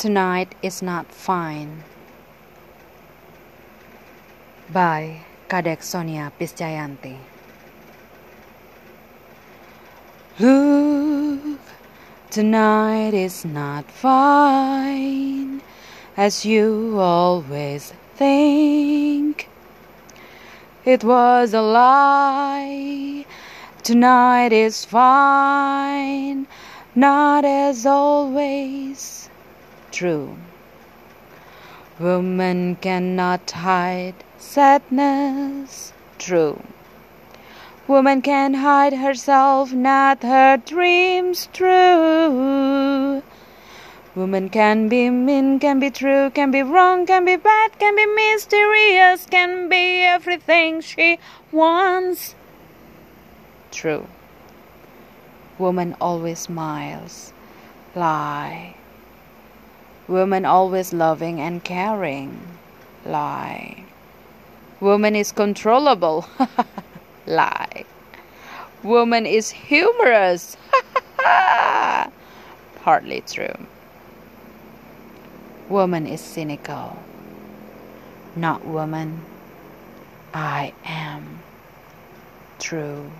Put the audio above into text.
Tonight is not fine. By Kadek Sonia Piscayanti. Look, tonight is not fine, as you always think. It was a lie. Tonight is fine, not as always true. Woman cannot hide sadness, true. Woman can hide herself, not her dreams, true. Woman can be mean, can be true, can be wrong, can be bad, can be mysterious, can be everything she wants. True. Woman always smiles. Lie. Woman always loving and caring. Lie. Woman is controllable. Lie. Woman is humorous. Partly true. Woman is cynical. Not woman. I am true.